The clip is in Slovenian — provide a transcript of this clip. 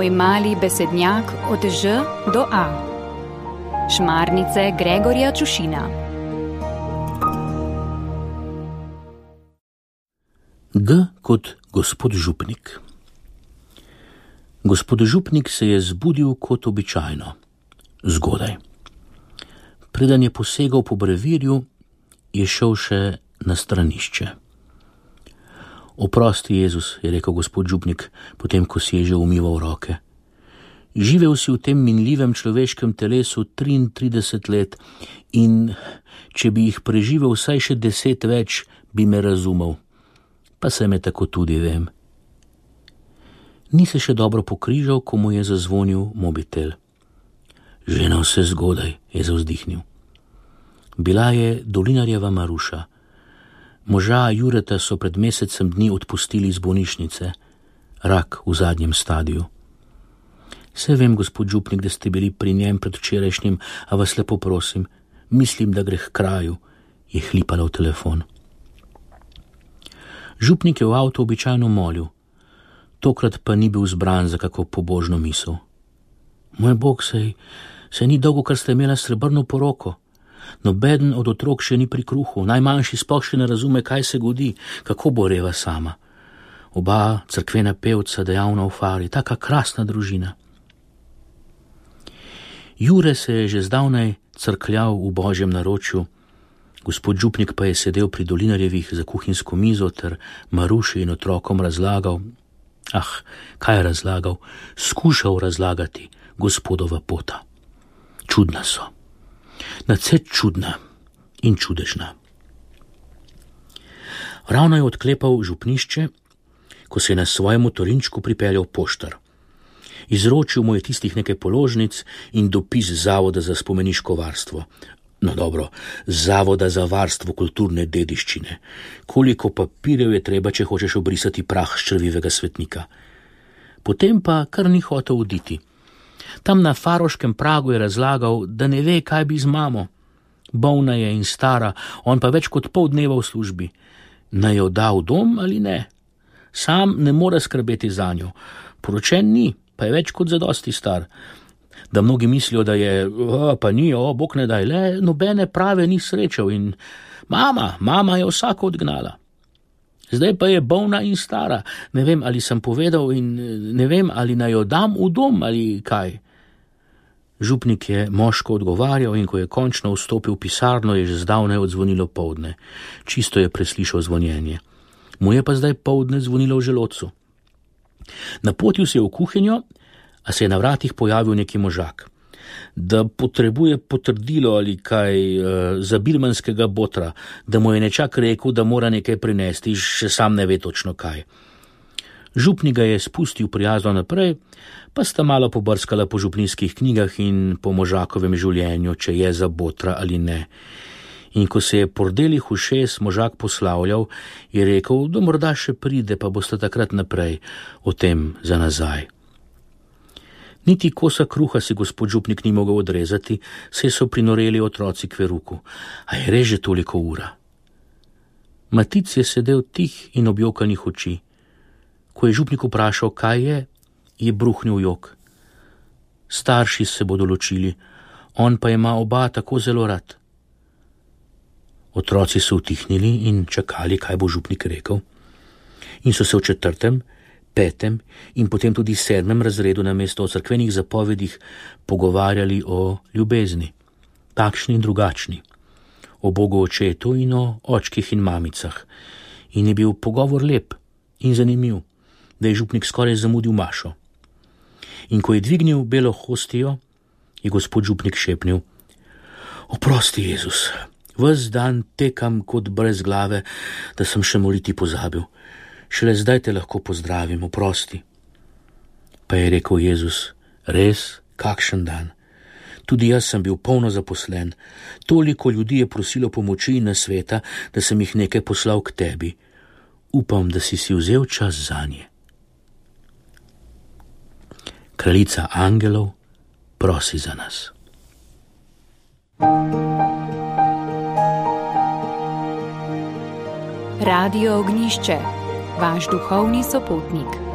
Moj mali besednjak od Ž do A. Šmarnice Gregorja Čušina. G kot gospod župnik. Gospod župnik se je zbudil kot običajno, zgodaj. Preden je posegal po brevirju, je šel še na stranišče. Oprosti, Jezus, je rekel gospod Župnik, potem ko si je že umival roke. Živel si v tem minljivem človeškem telesu 33 let in če bi jih preživel vsaj še deset več, bi me razumel. Pa se me tako tudi vem. Ni se še dobro pokrižal, ko mu je zazvonil mobitel. Že na vse zgodaj je zauzdihnil. Bila je Dolinarjeva Maruša. Moža Jureta so pred mesecem dni odpustili iz bolnišnice, rak v zadnjem stadiju. Vse vem, gospod Župnik, da ste bili pri njem predvčerajšnjim, a vas lepo prosim, mislim, da gre k kraju, je hlipala v telefon. Župnik je v avtu običajno molil, tokrat pa ni bil zbran za kako pobožno misel. Moj bog, sej, se ni dolgo, kar ste imela srebrno poroko. Noben od otrok še ni pri kruhu, najmanjši sploh še ne razume, kaj se godi, kako bo reva sama. Oba crkvena pevca, dejavna v fari, taka krasna družina. Jure se je že zdavnaj crkljal v božjem naročju, gospod Župnik pa je sedel pri dolinarjevih za kuhinjsko mizo ter Maruši in otrokom razlagal, ah, kaj je razlagal, skušal razlagati gospodova pota. Čudna so nadse čudna in čudežna. Ravno je odklepal župnišče, ko se je na svojem motorinčku pripeljal poštar. Izročil mu je tistih nekaj položnic in dopis Zavoda za spomeniško varstvo. No dobro, Zavoda za varstvo kulturne dediščine. Koliko papirjev je treba, če hočeš obrisati prah ščrvivega svetnika. Potem pa kar ni hotel oditi. Tam na faroškem pragu je razlagal, da ne ve, kaj bi z mamo. Bolna je in stara, on pa več kot pol dneva v službi. Naj jo da v dom ali ne? Sam ne more skrbeti za njo. Poročen ni, pa je več kot zadosti star. Da mnogi mislijo, da je, pa ni, o, bog ne daj, le nobene prave ni srečal in mama, mama je vsako odgnala zdaj pa je bolna in stara. Ne vem, ali sem povedal in ne vem, ali naj jo dam v dom ali kaj. Župnik je moško odgovarjal in ko je končno vstopil v pisarno, je že zdavnaj odzvonilo povdne. Čisto je preslišal zvonjenje. Mu je pa zdaj povdne zvonilo v želodcu. Napotil se je v kuhinjo, a se je na vratih pojavil neki možak da potrebuje potrdilo ali kaj uh, za birmanskega botra, da mu je nečak rekel, da mora nekaj prinesti, še sam ne ve točno kaj. Župnik ga je spustil prijazno naprej, pa sta malo pobrskala po župnijskih knjigah in po možakovem življenju, če je za botra ali ne. In ko se je pordelih v šest možak poslavljal, je rekel, da morda še pride, pa boste takrat naprej o tem za nazaj. Niti kosa kruha si gospod župnik ni mogel odrezati, se so prinoreli otroci k veruku. A je reže toliko ura? Matic je sedel tih in objokanih oči. Ko je župnik vprašal, kaj je, je bruhnil jok. Starši se bodo ločili, on pa ima oba tako zelo rad. Otroci so utihnili in čakali, kaj bo župnik rekel. In so se v četrtem, petem in potem tudi sedmem razredu na mesto o crkvenih zapovedih pogovarjali o ljubezni, takšni in drugačni, o Bogu očetu in o očkih in mamicah. In je bil pogovor lep in zanimiv, da je župnik skoraj zamudil mašo. In ko je dvignil belo hostijo, je gospod župnik šepnil: Oprosti, Jezus, ves dan tekam kot brez glave, da sem še moliti pozabil šele zdaj te lahko pozdravim, oprosti. Pa je rekel Jezus, res, kakšen dan. Tudi jaz sem bil polno zaposlen, toliko ljudi je prosilo pomoči in nasveta, da sem jih nekaj poslal k tebi. Upam, da si si vzel čas za nje. Kraljica angelov prosi za nas. Radio ognišče vaš duhovni sopotnik.